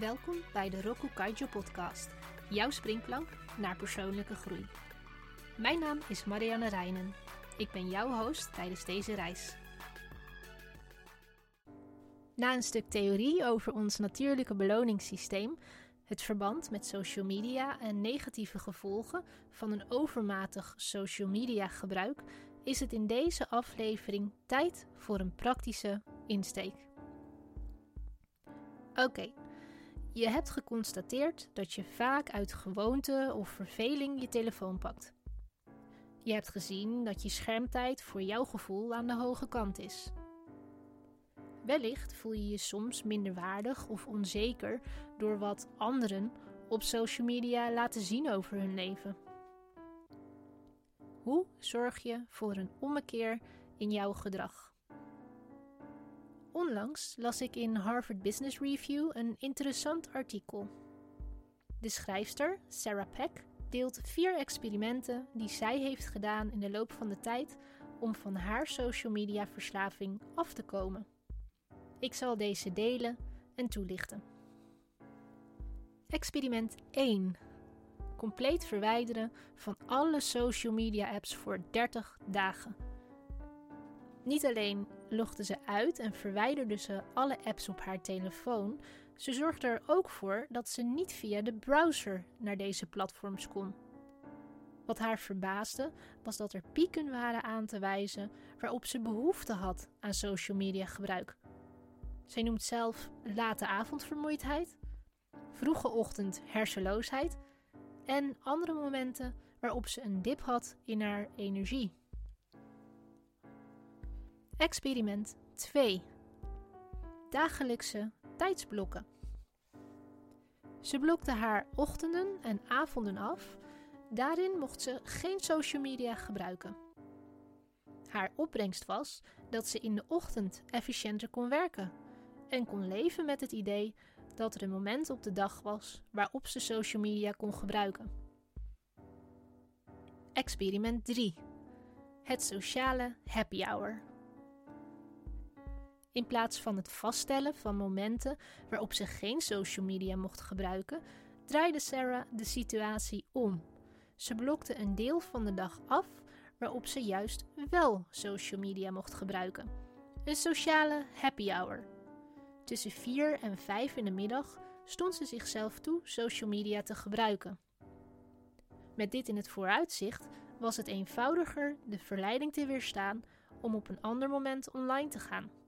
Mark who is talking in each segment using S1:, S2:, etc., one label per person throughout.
S1: Welkom bij de Roku Kaijo podcast, jouw springplank naar persoonlijke groei. Mijn naam is Marianne Reinen. Ik ben jouw host tijdens deze reis. Na een stuk theorie over ons natuurlijke beloningssysteem, het verband met social media en negatieve gevolgen van een overmatig social media gebruik, is het in deze aflevering tijd voor een praktische insteek. Oké, je hebt geconstateerd dat je vaak uit gewoonte of verveling je telefoon pakt. Je hebt gezien dat je schermtijd voor jouw gevoel aan de hoge kant is. Wellicht voel je je soms minder waardig of onzeker door wat anderen op social media laten zien over hun leven. Hoe zorg je voor een ommekeer in jouw gedrag? Onlangs las ik in Harvard Business Review een interessant artikel. De schrijfster, Sarah Peck, deelt vier experimenten die zij heeft gedaan in de loop van de tijd om van haar social media verslaving af te komen. Ik zal deze delen en toelichten. Experiment 1. Compleet verwijderen van alle social media apps voor 30 dagen. Niet alleen logde ze uit en verwijderde ze alle apps op haar telefoon, ze zorgde er ook voor dat ze niet via de browser naar deze platforms kon. Wat haar verbaasde was dat er pieken waren aan te wijzen waarop ze behoefte had aan social media gebruik. Zij noemt zelf late avondvermoeidheid, vroege ochtend hersenloosheid en andere momenten waarop ze een dip had in haar energie. Experiment 2. Dagelijkse tijdsblokken. Ze blokte haar ochtenden en avonden af. Daarin mocht ze geen social media gebruiken. Haar opbrengst was dat ze in de ochtend efficiënter kon werken en kon leven met het idee dat er een moment op de dag was waarop ze social media kon gebruiken. Experiment 3. Het sociale happy hour. In plaats van het vaststellen van momenten waarop ze geen social media mocht gebruiken, draaide Sarah de situatie om. Ze blokte een deel van de dag af waarop ze juist wel social media mocht gebruiken. Een sociale happy hour. Tussen 4 en 5 in de middag stond ze zichzelf toe social media te gebruiken. Met dit in het vooruitzicht was het eenvoudiger de verleiding te weerstaan om op een ander moment online te gaan.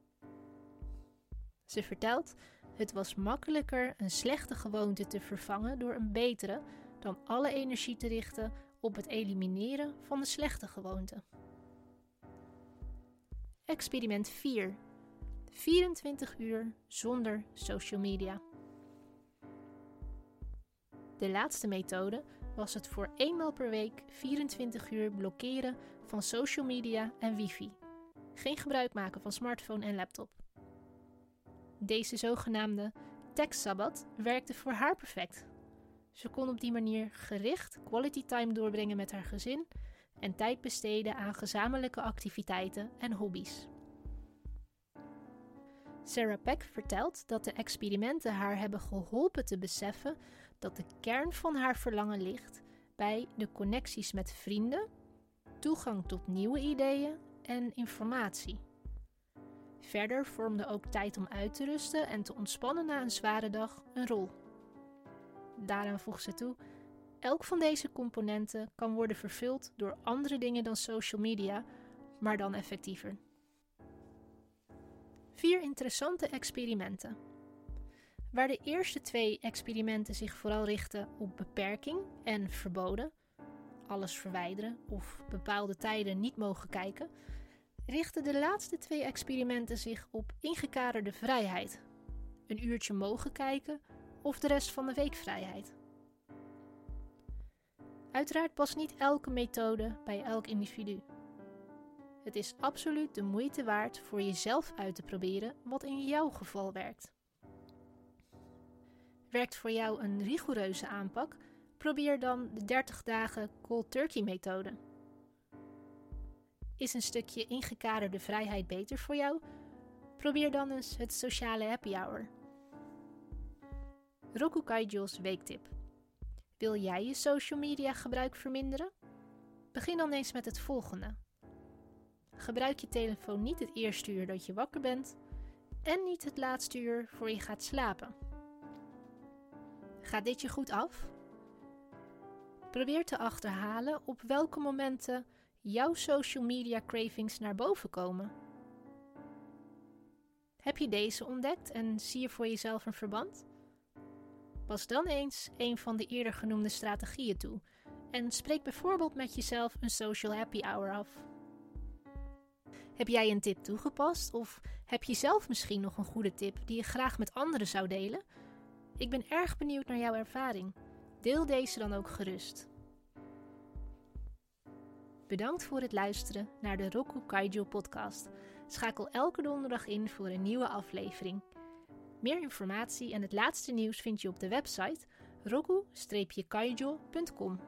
S1: Ze vertelt: Het was makkelijker een slechte gewoonte te vervangen door een betere dan alle energie te richten op het elimineren van de slechte gewoonte. Experiment 4. 24 uur zonder social media. De laatste methode was het voor eenmaal per week 24 uur blokkeren van social media en wifi. Geen gebruik maken van smartphone en laptop. Deze zogenaamde tech sabbat werkte voor haar perfect. Ze kon op die manier gericht quality time doorbrengen met haar gezin en tijd besteden aan gezamenlijke activiteiten en hobby's. Sarah Peck vertelt dat de experimenten haar hebben geholpen te beseffen dat de kern van haar verlangen ligt bij de connecties met vrienden, toegang tot nieuwe ideeën en informatie. Verder vormde ook tijd om uit te rusten en te ontspannen na een zware dag een rol. Daaraan voegt ze toe: elk van deze componenten kan worden vervuld door andere dingen dan social media, maar dan effectiever. Vier interessante experimenten. Waar de eerste twee experimenten zich vooral richten op beperking en verboden, alles verwijderen of bepaalde tijden niet mogen kijken, richten de laatste twee experimenten zich op ingekaderde vrijheid. Een uurtje mogen kijken of de rest van de week vrijheid. Uiteraard past niet elke methode bij elk individu. Het is absoluut de moeite waard voor jezelf uit te proberen wat in jouw geval werkt. Werkt voor jou een rigoureuze aanpak? Probeer dan de 30 dagen cold turkey methode. Is een stukje ingekaderde vrijheid beter voor jou? Probeer dan eens het sociale happy hour. Roku weektip. Wil jij je social media gebruik verminderen? Begin dan eens met het volgende. Gebruik je telefoon niet het eerste uur dat je wakker bent en niet het laatste uur voor je gaat slapen. Gaat dit je goed af? Probeer te achterhalen op welke momenten jouw social media cravings naar boven komen. Heb je deze ontdekt en zie je voor jezelf een verband? Pas dan eens een van de eerder genoemde strategieën toe en spreek bijvoorbeeld met jezelf een social happy hour af. Heb jij een tip toegepast of heb je zelf misschien nog een goede tip die je graag met anderen zou delen? Ik ben erg benieuwd naar jouw ervaring. Deel deze dan ook gerust. Bedankt voor het luisteren naar de Roku Kaijo podcast. Schakel elke donderdag in voor een nieuwe aflevering. Meer informatie en het laatste nieuws vind je op de website roku-kaijo.com.